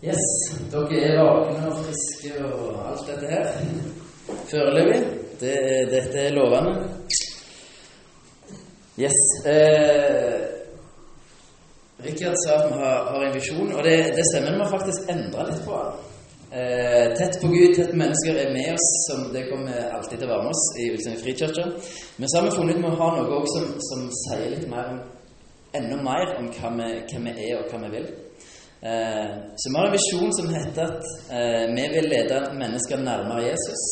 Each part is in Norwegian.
Yes, dere er våkne og friske og alt dette her. Foreløpig. Det, dette er lovende. Yes. Eh, Rikard sa at vi har, har en visjon, og det, det stemmer. Vi har faktisk endra litt på den. Eh, tett på Gud, tett på mennesker er med oss. som Det kommer alltid til å være med oss i liksom, frikirke. Men så har vi funnet ut med å ha noe som, som sier litt mer om enda mer om hva vi, hva vi er, og hva vi vil. Eh, så vi har en visjon som heter at eh, vi vil lede mennesker nærmere Jesus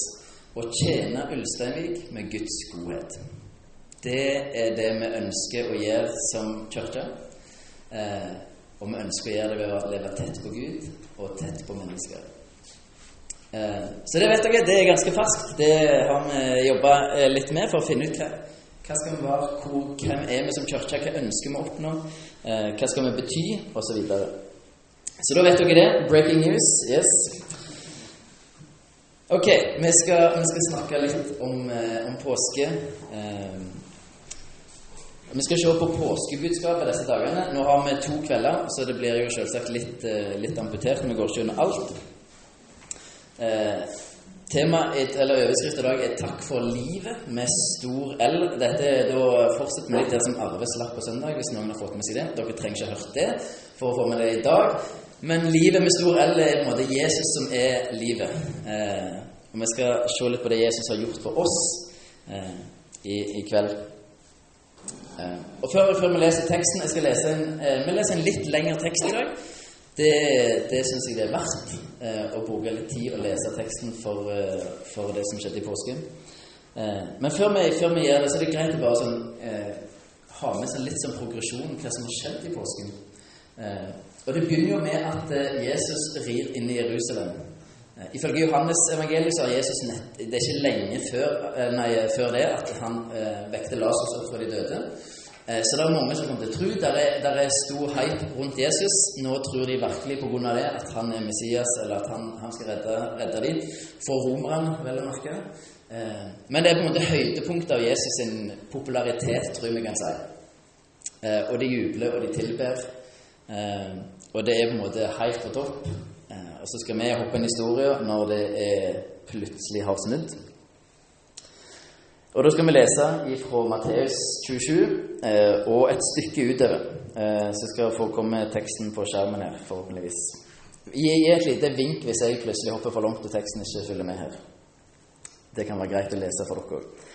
og tjene Ulsteinvik med Guds godhet. Det er det vi ønsker å gjøre som kirke. Eh, og vi ønsker å gjøre det ved å leve tett på Gud og tett på mennesker. Eh, så det vet dere, det er ganske ferskt. Det har vi jobba eh, litt med for å finne ut hva, hva skal vi være, hvor, hvem er vi som kirke, hva ønsker vi å oppnå, eh, hva skal vi bety, osv. Så, så da vet dere det. Breaking news. Yes. Ok, vi skal, vi skal snakke litt om, om påske. Vi skal se på påskebudskapet disse dagene. Nå har vi to kvelder, så det blir jo selvsagt litt, litt amputert. Vi går ikke under alt. Eh, Temaet, eller Overskriften i dag er 'Takk for livet' med stor L. Dette er da fortsatt med det som Arve slapp på søndag, hvis noen har fått med seg det. Dere trenger ikke ha hørt det for å få med det i dag. Men livet med stor L er på en måte Jesus som er livet. Eh, og Vi skal se litt på det Jesus har gjort for oss eh, i, i, kveld. Eh, og før, før, vi leser teksten Jeg skal lese en, eh, vi leser en litt lengre tekst i dag. Det, det syns jeg det er verdt eh, å bruke litt tid og lese teksten for, eh, for det som skjedde i påsken. men før vi, før vi, gjør det, så er det greit å bare sånn, ha med seg litt sånn progresjon hva som har skjedd i påsken. Og Det begynner jo med at eh, Jesus rir inn i Jerusalem. Eh, ifølge Johannes evangeliet så har Jesus nett, Det er ikke lenge før, eh, nei, før det at han eh, vekte Lasers opp fra de døde. Eh, så det er mange som kommer til å tro. Der er, er stor hype rundt Jesus. Nå tror de virkelig på grunn av det at han er Messias, eller at han, han skal redde, redde dem for romerne, vel å merke. Eh, men det er på en måte høydepunktet av Jesus sin popularitet, tror jeg vi kan si. og de jubler, og de tilber. Og det er på en måte helt på topp. Eh, og så skal vi hoppe en historie når det plutselig har snudd. Og Da skal vi lese fra Matteus 27 eh, og et stykke utover. Eh, så skal jeg få komme teksten på skjermen her, forhåpentligvis. Gi et lite vink hvis jeg plutselig hopper for langt og teksten ikke følger med her. Det kan være greit å lese for dere òg.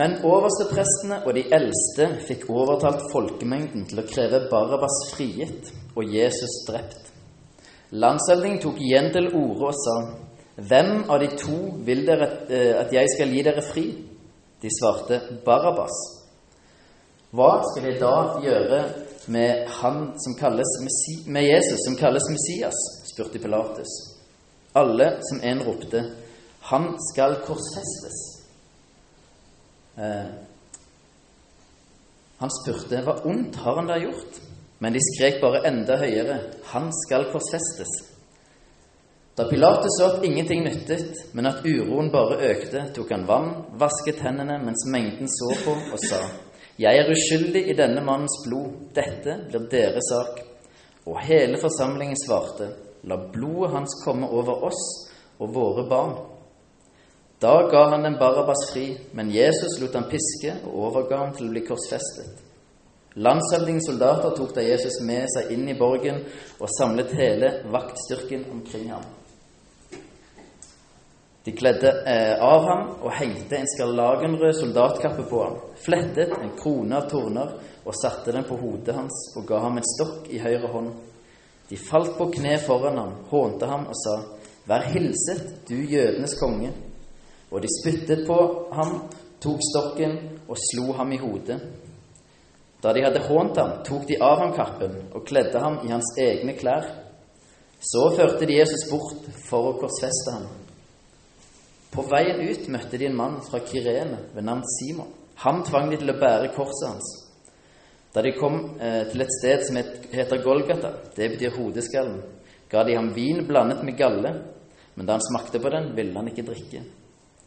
Men oversteprestene og de eldste fikk overtalt folkemengden til å kreve Barabas frigitt og Jesus drept. Landshøvdingen tok igjen til orde og sa, Hvem av de to vil dere eh, at jeg skal gi dere fri? De svarte, Barabas. Hva skal jeg da gjøre med, kalles, med Jesus, som kalles Messias? spurte Pilatus. Alle som en ropte, Han skal korsfestes. Eh, han spurte hva ondt har han da gjort? Men de skrek bare enda høyere han skal korsfestes. Da Pilatus så at ingenting nyttet, men at uroen bare økte, tok han vann, vasket hendene mens mengden så på, og sa:" Jeg er uskyldig i denne mannens blod. Dette blir deres sak. Og hele forsamlingen svarte:" La blodet hans komme over oss og våre barn. Da ga han den Barabas fri, men Jesus lot han piske og overga ham til å bli korsfestet. Landshøvdingens soldater tok da Jesus med seg inn i borgen og samlet hele vaktstyrken omkring ham. De kledde eh, av ham og hengte en skarlagenrød soldatkappe på ham, flettet en krone av torner og satte den på hodet hans og ga ham en stokk i høyre hånd. De falt på kne foran ham, hånte ham og sa, Vær hilset, du jødenes konge. Og de spyttet på ham, tok stokken og slo ham i hodet. Da de hadde hånt ham, tok de av ham kappen og kledde ham i hans egne klær. Så førte de Jesus bort for å korsfeste ham. På veien ut møtte de en mann fra Kirene ved navn Simon. Ham tvang de til å bære korset hans. Da de kom eh, til et sted som heter Golgata, det betyr hodeskallen, ga de ham vin blandet med galle, men da han smakte på den, ville han ikke drikke.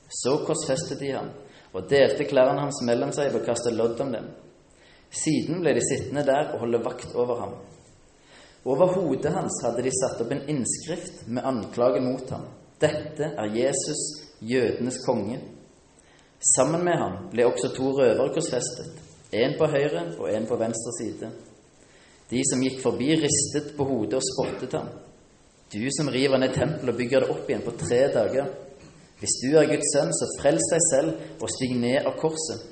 Så korsfestet de ham og delte klærne hans mellom seg og kastet lodd om dem. Siden ble de sittende der og holde vakt over ham. Over hodet hans hadde de satt opp en innskrift med anklage mot ham. Dette er Jesus, jødenes konge. Sammen med ham ble også to røvere korsfestet, én på høyre og en på venstre side. De som gikk forbi, ristet på hodet og spottet ham. Du som river ned tempelet og bygger det opp igjen på tre dager. Hvis du er Guds sønn, så frels deg selv og stig ned av korset.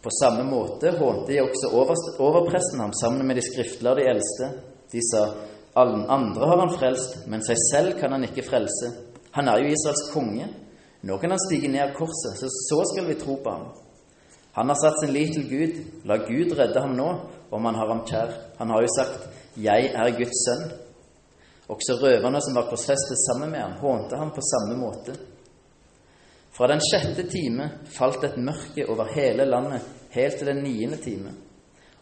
På samme måte hånte de også overpresten ham sammen med de skriftlærde eldste. De sa, alle andre har han frelst, men seg selv kan han ikke frelse. Han er jo Israels konge. Nå kan han stige ned av korset, så så skal vi tro på ham. Han har satt sin lit til Gud. La Gud redde ham nå, om han har ham kjær. Han har jo sagt, 'Jeg er Guds sønn'. Også røverne som var korsfestet sammen med ham, hånte ham på samme måte. Fra den sjette time falt et mørke over hele landet, helt til den niende time.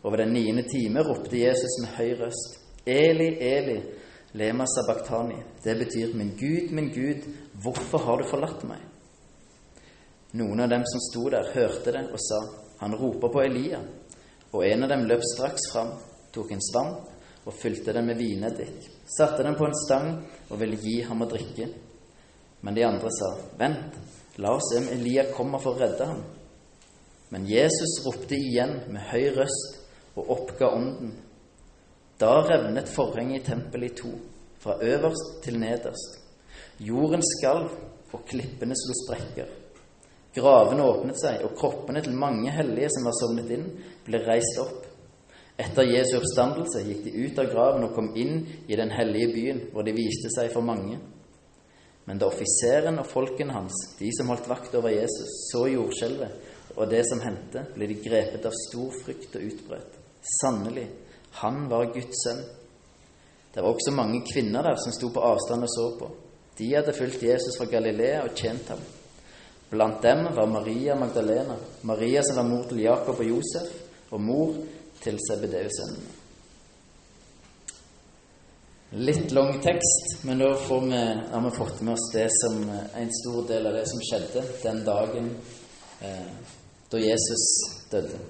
Over den niende time ropte Jesus med høy røst, Eli, Eli, lema sabachthani. Det betyr, min Gud, min Gud, hvorfor har du forlatt meg? Noen av dem som sto der, hørte det og sa, han roper på Elia. Og en av dem løp straks fram, tok en svamp og fylte den med vineddik, satte den på en stang og ville gi ham å drikke. Men de andre sa, vent, la oss se om Elia kommer for å redde ham. Men Jesus ropte igjen med høy røst og oppga ånden. Da revnet forhenget i tempelet i to, fra øverst til nederst. Jorden skalv, og klippene slo sprekker. Gravene åpnet seg, og kroppene til mange hellige som var sovnet inn, ble reist opp. Etter Jesu oppstandelse gikk de ut av graven og kom inn i den hellige byen, hvor de viste seg for mange. Men da offiseren og folken hans, de som holdt vakt over Jesus, så jordskjelvet og det som hendte, ble de grepet av stor frykt og utbredt. Sannelig, han var Guds sønn. Det var også mange kvinner der som sto på avstand og så på. De hadde fulgt Jesus fra Galilea og tjent ham. Blant dem var Maria Magdalena, Maria som var mor til Jakob og Josef, og mor til Sebedeus-sønnene. Litt lang tekst, men får vi, har vi fått med oss det som en stor del av det som skjedde den dagen eh, da Jesus døde.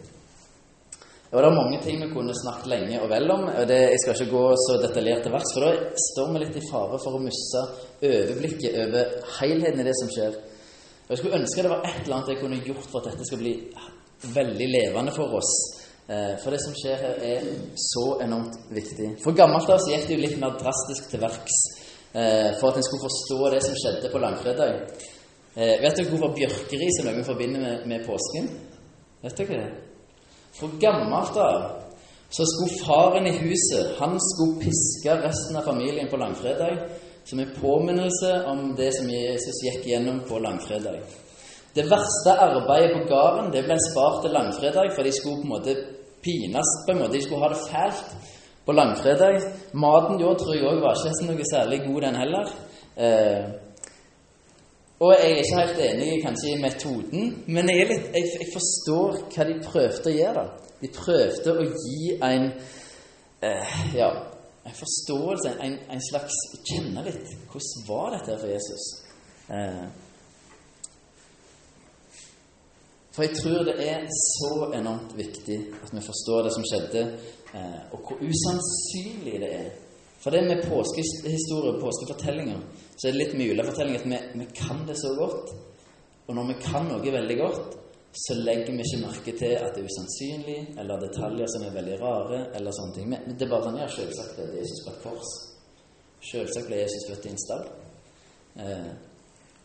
Og Det er mange ting vi kunne snakket lenge og vel om. og det, Jeg skal ikke gå så detaljert til verks, for da står vi litt i fare for å miste overblikket over helheten i det som skjer. Og Jeg skulle ønske det var et eller annet jeg kunne gjort for at dette skal bli veldig levende for oss. Eh, for det som skjer her, er så enormt viktig. For gammelt av gikk det jo litt mer drastisk til verks eh, for at en skulle forstå det som skjedde på langfredag. Eh, vet dere hvorfor bjørkeris er noe vi forbinder med, med påsken? Vet dere det? For gammelt av så skulle faren i huset han skulle piske resten av familien på langfredag som en påminnelse om det som Jesus gikk gjennom på langfredag. Det verste arbeidet på gården det ble spart til langfredag, for de skulle på en måte pines på en måte. De skulle ha det fælt på langfredag. Maten da tror jeg òg var ikke noe særlig god, den heller. Eh, og jeg er ikke helt enig kanskje i metoden, men jeg, litt, jeg, jeg, forstår hva de prøvde å gjøre. da. De prøvde å gi en eh, ja, en forståelse, en, en slags Kjenne litt Hvordan var dette for Jesus? Eh, for jeg tror det er så enormt viktig at vi forstår det som skjedde, eh, og hvor usannsynlig det er. For det med påskehistorie og påskefortellinger, så er det litt med julefortelling at vi, vi kan det så godt. Og når vi kan noe veldig godt, så legger vi ikke merke til at det er usannsynlig, eller detaljer som er veldig rare, eller sånne ting. Men det er bare sånn, ja, selvsagt er Jesus på et kors. Selvsagt ble Jesus født i en stall. Eh,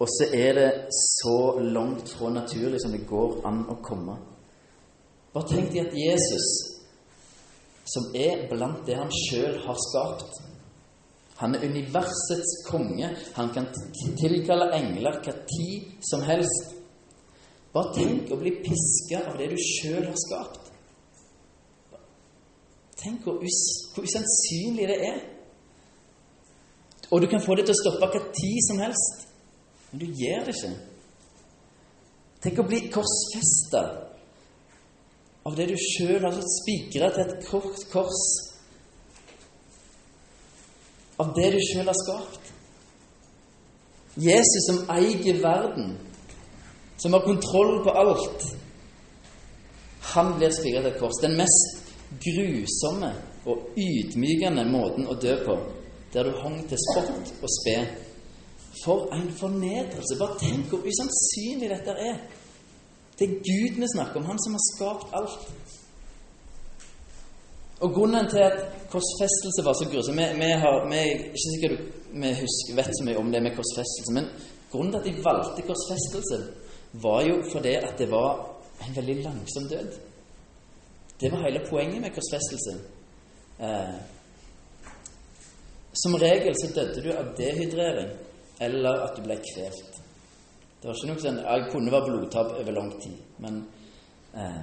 og så er det så langt fra naturlig som det går an å komme. Bare tenk deg at Jesus, som er blant det han sjøl har skapt Han er universets konge. Han kan tilkalle engler hva tid som helst. Bare tenk å bli piska av det du sjøl har skapt. Tenk hvor, us hvor usannsynlig det er. Og du kan få det til å stoppe hva tid som helst, men du gjør det ikke. Tenk å bli korsfesta av det du sjøl har spikra til et kors, kors. Av det du sjøl har skapt. Jesus som eier verden som har kontroll på alt. Han blir spikret til kors. Den mest grusomme og ydmykende måten å dø på, der du hang til spott og spe. For en fornedrelse! Bare tenk hvor usannsynlig dette er. Det er Gud vi snakker om, Han som har skapt alt. Og grunnen til at korsfestelse var så grusom vi, vi, har, vi, er ikke sikkert vi husker, vet så mye om det med korsfestelse, men grunnen til at de valgte korsfestelse, var jo fordi at det var en veldig langsom død. Det var hele poenget med korsfestelse. Eh, som regel så døde du av dehydrering eller at du ble kvelt. Det var ikke noe sånn Jeg kunne være blodtap over lang tid, men eh,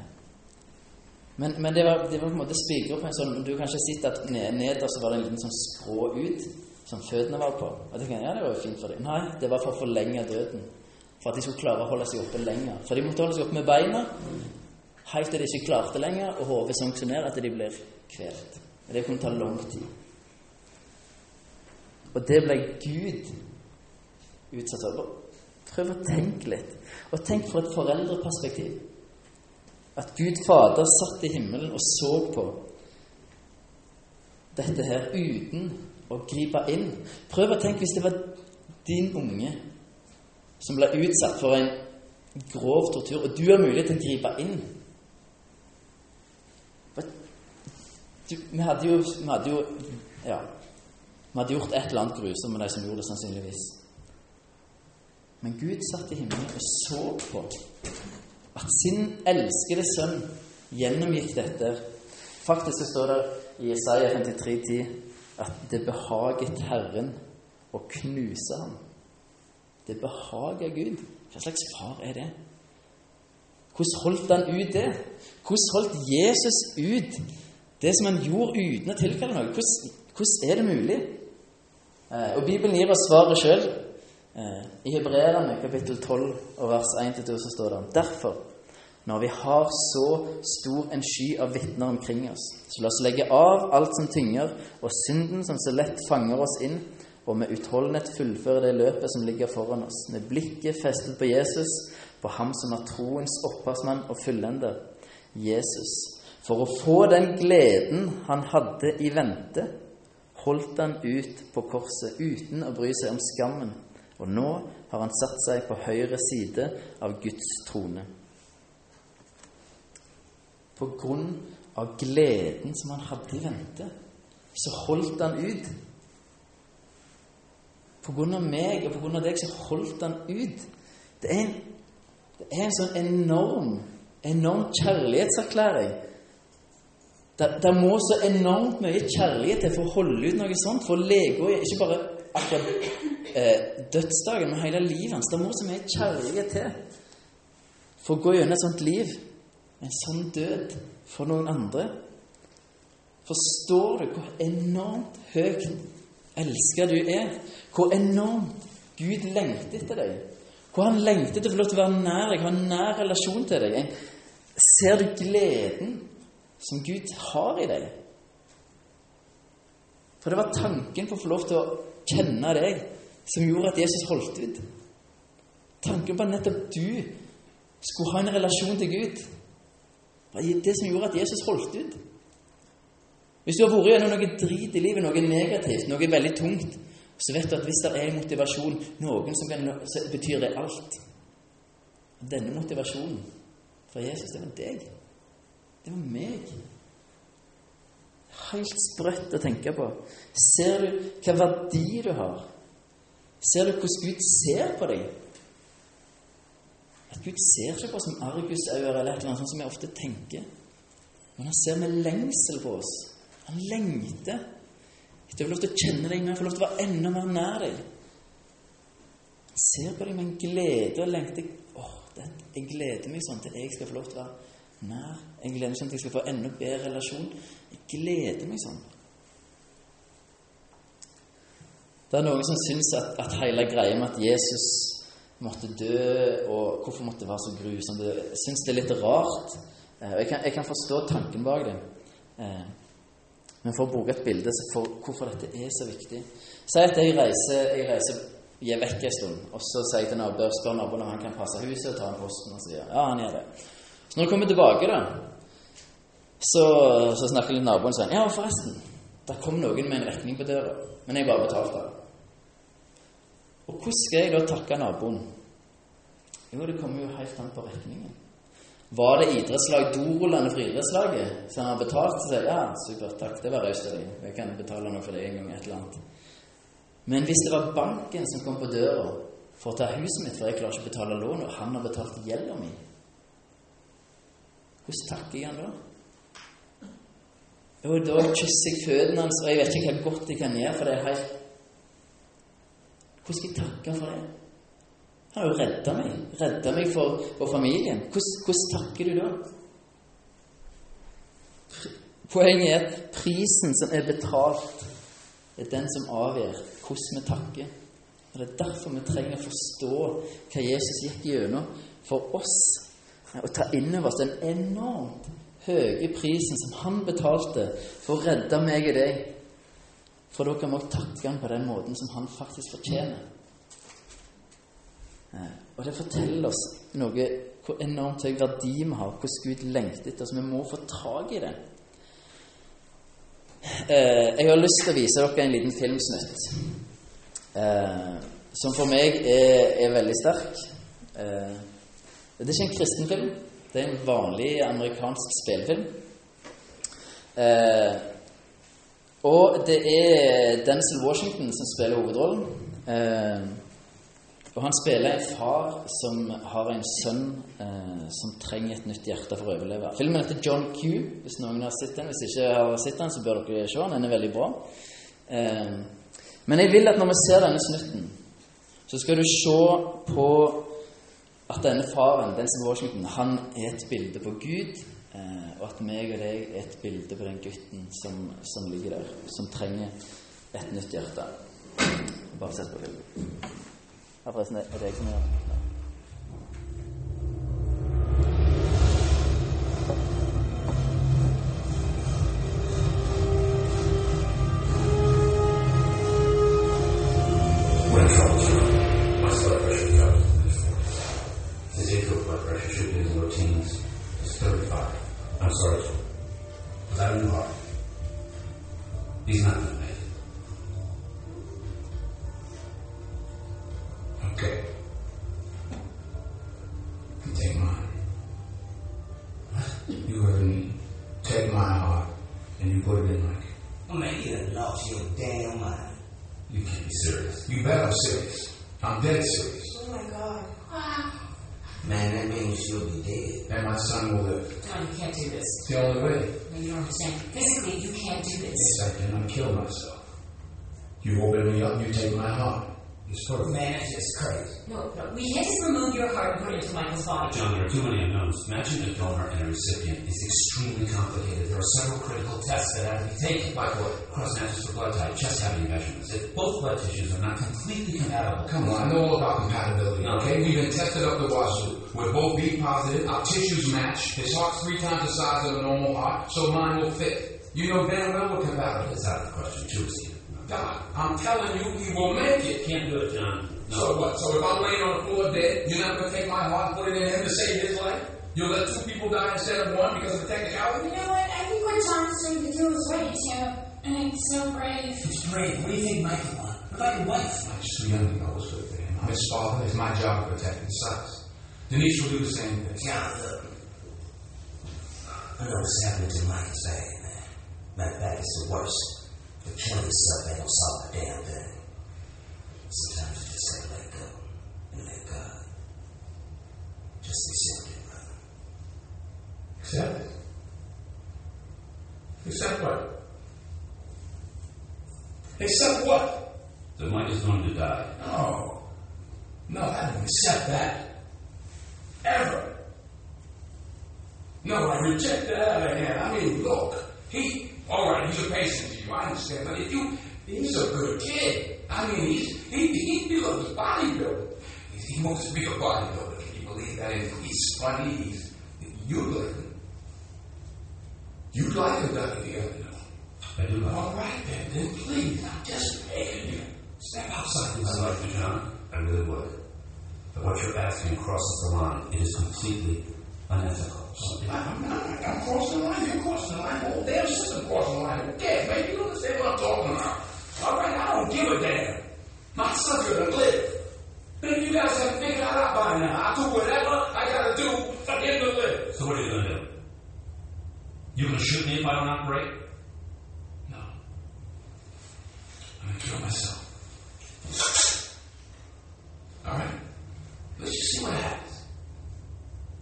men, men, det, var, det var på en måte spikra på en sånn Du kan ikke sett at nederst var det en liten sånn skrå ut som føttene var på. Og tenkte, ja, det var jo fint for dem. Nei, det var for å forlenge døden. For at de skulle klare å holde seg oppe lenger. For de måtte holde seg oppe med beina helt til de ikke klarte lenger, og hodet sank så ned at de ble kvelt. Det kunne ta lang tid. Og det ble Gud utsatt for. Prøv å tenke litt. Og tenk fra et foreldreperspektiv. At Gud Fader satt i himmelen og så på dette her uten å gripe inn. Prøv å tenke hvis det var din unge som ble utsatt for en grov tortur, og du har mulighet til å gripe inn. Du, vi, hadde jo, vi hadde jo Ja. Vi hadde gjort et eller annet grusomt med de som gjorde det, sannsynligvis. Men Gud satt i himmelen og så på at sin elskede sønn gjennomgikk dette. Faktisk så står det i Isaiah 53, 53,10 at det behaget Herren å knuse ham. Det behager Gud. Hva slags far er det? Hvordan holdt han ut det? Hvordan holdt Jesus ut det som han gjorde uten å tilkalle noe? Hvordan, hvordan er det mulig? Eh, og Bibelen gir oss svaret sjøl. Eh, I Hebreerne kapittel 12 og vers 1-2 så står det Derfor, når vi har så stor en sky av vitner omkring oss, så la oss legge av alt som tynger, og synden som så lett fanger oss inn, og med utholdenhet fullføre det løpet som ligger foran oss, med blikket festet på Jesus, på ham som er troens opphavsmann og fullender, Jesus. For å få den gleden han hadde i vente, holdt han ut på korset uten å bry seg om skammen og nå har han satt seg på høyre side av Guds trone. På grunn av gleden som han hadde i vente, så holdt han ut. På grunn av meg og på grunn av deg så holdt han ut. Det er en, det er en sånn enorm, enorm kjærlighetserklæring. Det, må så enormt mye kjærlighet til for å holde ut noe sånt. For lege ikke bare akkurat eh, dødsdagen, men hele livet hans. Det må så mye kjærlighet til for å gå gjennom et sånt liv, en sånn død, for noen andre. Forstår du hvor enormt høyt elska du er? Hvor enormt Gud lengter etter deg? Hvor han lengter til å få lov til å være nær deg, ha en nær relasjon til deg? Ser du gleden som Gud har i deg? For det var tanken på å få lov til å kjenne deg som gjorde at Jesus holdt ut. Tanken på at nettopp du skulle ha en relasjon til Gud, var det som gjorde at Jesus holdt ut. Hvis du har vært gjennom noe drit i livet, noe negativt, noe veldig tungt, så vet du at hvis det er en motivasjon, noen som kan, så betyr det alt. Denne motivasjonen fra Jesus, det var deg. Det var meg. Helt sprøtt å tenke på. Ser du hva verdi du har? Ser du hvordan Gud ser på deg? At Gud ser ikke på oss som argusøyne eller et eller annet som vi ofte tenker. Men han ser med lengsel på oss. Han lengter etter å få lov til å kjenne deg mer, få lov til å være enda mer nær deg. Han ser på deg med en glede og lengter Åh, jeg gleder meg sånn til jeg skal få lov til å være nær. Jeg gleder meg sånn til jeg skal få enda bedre relasjon. Jeg gleder meg sånn. Det er noen som syns at, at hele greia med at Jesus måtte dø, og hvorfor måtte det være så grusomt, syns det er litt rart. Eh, jeg kan, jeg kan forstå tanken bak det. Eh, men for å bruke et bilde for hvorfor dette er så viktig Si at jeg reiser, jeg reiser gir vekk en stund, og så sier jeg til naboen, spør naboen om han kan passe huset og ta en posten. Og sier ja, han gjør det. Så når du kommer tilbake, da, Så, så snakker litt naboen sånn Ja, forresten, der kom noen med en regning på døra, men jeg bare betalte den. Og hvordan skal jeg da takke naboen? Jo, det kommer jo helt an på regningen. Var det idrettslag Dorullene friidrettslaget som har betalt? Så jeg ja, supert, takk, det var raust av deg. Jeg kan betale noe for det en gang, et eller annet. Men hvis det var banken som kom på døra for å ta huset mitt, for jeg klarer ikke å betale lånet, og han har betalt gjelda mi, hvordan takker jeg han da? Jo, da kysser jeg føttene hans, og jeg vet ikke hva godt jeg kan gjøre, for det er helt Hvordan skal jeg takke for det? Han har jo redda meg. Redda meg for, for familien. Hvordan, hvordan, takker du da? Poenget er at prisen som er betalt, er den som avgjør hvordan vi takker. Og Det er derfor vi trenger å forstå hva Jesus gikk gjennom for oss. Og ta inn over oss den enormt høye prisen som han betalte for å redde meg og deg. For da kan vi også takke han på den måten som han faktisk fortjener. Eh, og det forteller oss noe hvor enormt høy verdi vi har, hvordan Gud lengter etter oss. Vi må få tak i det. Eh, jeg har lyst til å vise dere en liten filmsnutt eh, som for meg er, er veldig sterk. Det er ikke en kristen film. Det er en vanlig amerikansk spillefilm. Og det er Denzil Washington som spiller hovedrollen. Eh, og han spiller en far som har en sønn eh, som trenger et nytt hjerte for å overleve. Filmen heter John Q, hvis noen har sett den. Hvis ikke har sett den, så bør dere se den. Den er veldig bra. Eh, men jeg vil at når vi ser denne snutten, så skal du se på at denne faren, Denzil Washington, han er et bilde på Gud, eh, og at meg og deg er et bilde på den gutten som, som ligger der, som trenger et nytt hjerte. Bare sett på filmen. Ja, forresten, er det jeg som gjør det? your damn mind. You can't be serious. You bet I'm serious. I'm dead serious. Oh my God. Man, that means you'll be dead. And my son will live. Don, you can't do this. It's the only way. No, you don't understand. Physically, you can't do this. Yes, I can. I'm kill myself. You open me up, you take my heart. It's perfect. Man, it's just crazy. No, no, we had to remove your heart and put it into Michael's body. John, there are too many unknowns. Matching a donor and a recipient is extremely complicated. There are several critical tests that have to be taken. Like what? Cross matches for blood type, chest cavity measurements. If both blood tissues are not completely compatible, come on, I know all about compatibility. Okay, we've been tested up the wazoo. We're both B positive. Our tissues match. His heart's three times the size of a normal heart, so mine will fit. You know damn well we're compatible. It's out of the question. Choose God, I'm telling you, he will make it. Can't do it, John. No. So what? So if I'm laying on the floor dead, you're not going to take my heart and put it in him to save his life? You'll let two people die instead of one because of a technicality? You know what? I think what John's trying to do is right, too. And it's so brave. It's brave. What do you think Michael want? What about your wife? I'm just too young to know what's good for him. I'm his father. It's my job to protect his sons. Denise will do the same thing. John, look. I know what's happening to Mike is bad, man. Matter of fact, it's the worst. But killing yourself ain't gonna solve a damn thing. Sometimes you just gotta let go and let God. Just accept it, brother. Accept it? Accept what? Accept what? That Mike is going to die. No. No, I don't accept that. Ever. No, I reject that out of hand. I mean, look, he, all right, he's a patient to you. I understand. But if you, he's a good kid. I mean, he's, he, he, he loves bodybuilding. He, he wants to be a bodybuilder. Can you believe that? And he's funny. He's, you like him. You like him, Dougie, the other I do like All right, then. Then please, I'm just begging you. Step outside I like you, John. I really would. But what you're asking crosses the line. It is completely unethical. I'm not. I'm crossing the line. You're crossing the line. The whole damn system crossing the line. Yeah, baby, you understand what I'm talking about. All right, I don't give a damn. My son's gonna live. Maybe you guys have figured that out by now. I do whatever I gotta do for him to live. So what are you gonna do? You gonna shoot me if I don't operate? No. I'm gonna kill myself.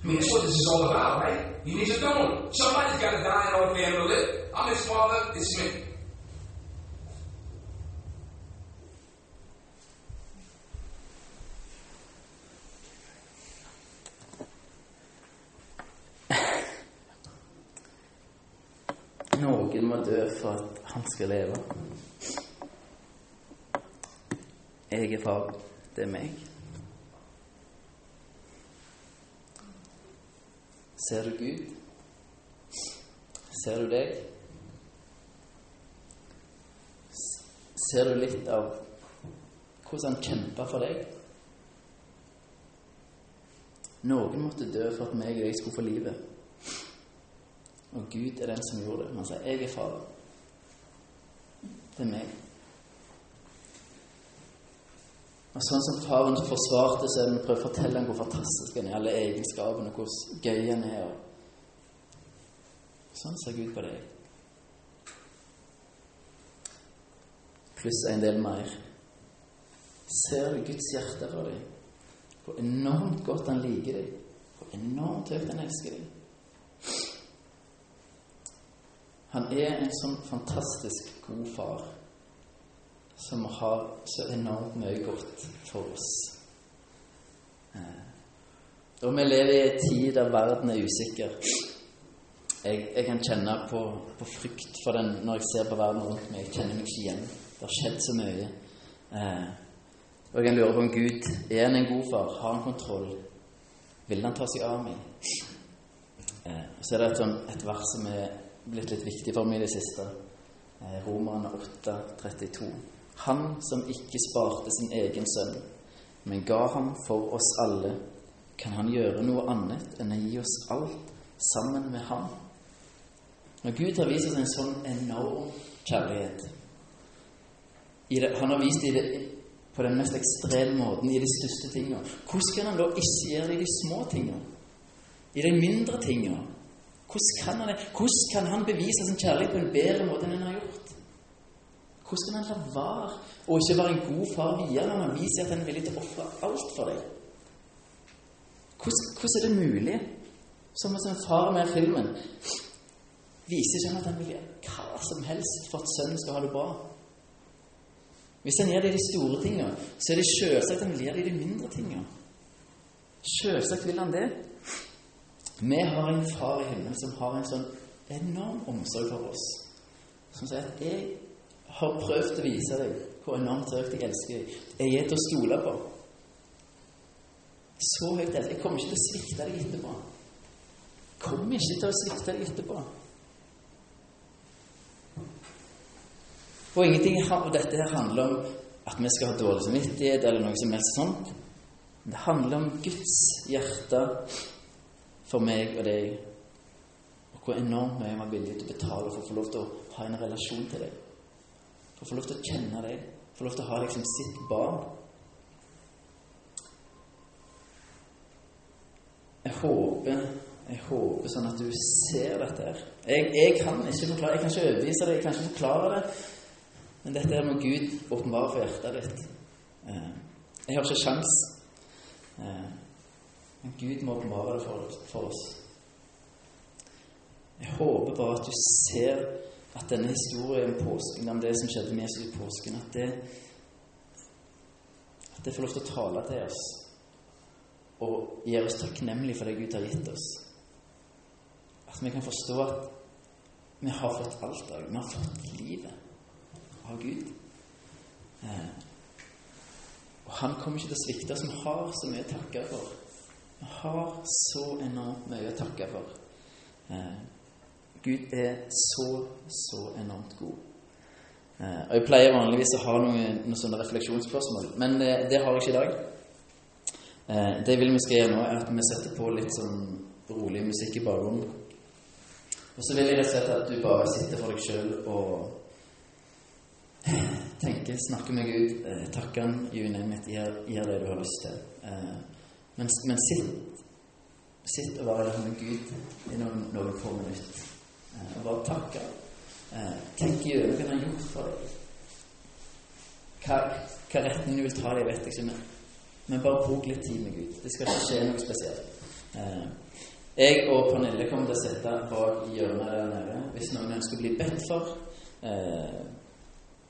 I mean, that's what this is all about, right? He needs a know. Somebody's got to die in order for him to live. I'm his father, it's me. Noen må dø for at han skal leve. Jeg er far. Det er meg. Ser du Gud? Ser du deg? Ser du litt av hvordan han kjempa for deg? Noen måtte dø for at meg og jeg skulle få livet. Og Gud er den som gjorde det. Han sier 'Jeg er far'. Det er meg. Og sånn som faren forsvarte, så er det vi prøver å fortelle ham hvor fantastisk han er, alle egenskapene, hvor gøy han er. Sånn ser Gud på deg. Pluss en del mer. Ser du Guds hjerte for deg? Hvor enormt godt han liker deg. Hvor enormt høyt han elsker deg. Han er en sånn fantastisk god far som har så enormt mye godt for oss. Eh, Og vi lever i en tid der verden er usikker. Jeg, jeg kan kjenne på, på frykt for den når jeg ser på verden rundt meg. Jeg kjenner meg ikke igjen. Det har skjedd så mye. Eh, og jeg kan lure på om Gud er han en god far? Har han kontroll? Vil han ta seg av meg? Eh, så er det et, sånn, et vers som er blitt litt viktig for meg i det siste. Romerne 8, 32. Han som ikke sparte sin egen sønn, men ga ham for oss alle, kan han gjøre noe annet enn å gi oss alt sammen med ham? Når Gud har vist oss en sånn enorm kjærlighet det, Han har vist det, på den mest ekstreme måten i de største tingene. Hvordan kan han da ikke gjøre det i de små tingene? I de mindre tingene? Hvordan kan han. Hvordan kan han bevise sin kjærlighet på en bedre måte enn han har gjort? Hvordan kan han la være å ikke være en god far videre når han viser at han er villig til å ofre alt for deg? Hvordan, hvordan er det mulig? Som en far med filmen viser ikke han at han vil hva som helst for at sønnen skal ha det bra? Hvis han gjør det i de store tingene, så er det selvsagt han vil gjøre det i de mindre tingene. Selvsagt vil han det. Vi har en far i himmelen som har en sånn enorm omsorg for oss. Som sier at 'jeg har prøvd å vise deg hvor enormt høyt jeg elsker deg'. Jeg er til å stole på. Så høyt elsker jeg. kommer ikke til å svikte deg etterpå. Kommer ikke til å svikte deg etterpå. Og ingenting av dette her handler om at vi skal ha dårlig samvittighet eller noe som helst sånt. Det handler om Guds hjerte for meg og deg, og hvor enormt mye vi er villige til å betale for å få lov til å ha en relasjon til deg. For å få lov til å kjenne deg, få lov til å ha liksom sitt barn. Jeg håper, jeg håper sånn at du ser dette her. Jeg, jeg kan ikke forklare, jeg kan ikke overbevise det, jeg kan ikke forklare det. Men dette her må Gud åpenbare for hjertet ditt. Eh, Jeg har ikke sjans. Eh, Men Gud må åpenbare det for, for oss. Jeg håper bare at du ser at denne historien påsken, om det som skjedde med Jesus i påsken, at det, at det får lov til å tale til oss og gjøre oss takknemlige for det Gud har gitt oss. At vi kan forstå at vi har fått alt av Vi har fått livet av Gud. Eh, og Han kommer ikke til å svikte oss. Vi har så mye å takke for. Vi har så enormt mye å takke for. Eh, Gud er så, så enormt god. Eh, og Jeg pleier vanligvis å ha noen, noen sånne refleksjonsspørsmål, men eh, det har jeg ikke i dag. Eh, det jeg vil vi skal gjøre nå, er at vi setter på litt sånn rolig musikk i bakgrunnen. Og så vil jeg rett og slett at du bare sitter for deg sjøl og tenker, snakker med Gud, takker Han, you name it, gjør, det du har lyst til. Men, men sitt, sitt og vær med Gud i noen, noen få minutter. Eh, og bare takke. Tenk tenk gjennom hva han har gjort for deg. Hva, hva retning du vil ta deg, vet jeg ikke, men, men bare bruk litt tid med Gud. Det skal ikke skje noe spesielt. Eh, jeg og Pernille kommer til å sitte bak hjørnet der nede hvis noen ønsker å bli bedt for. Eh,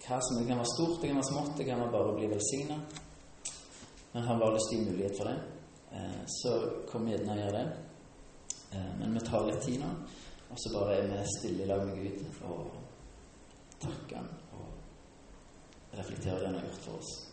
hva som det kan være stort, det kan være smått, det kan være bare å bli velsigna. Men har bare lyst til å gi mulighet for det. Eh, så kom gjerne og gjør det. Eh, men vi tar litt tid nå, og så bare er vi stille i lag med Gud og takker Han og reflekterer det Han har gjort for oss.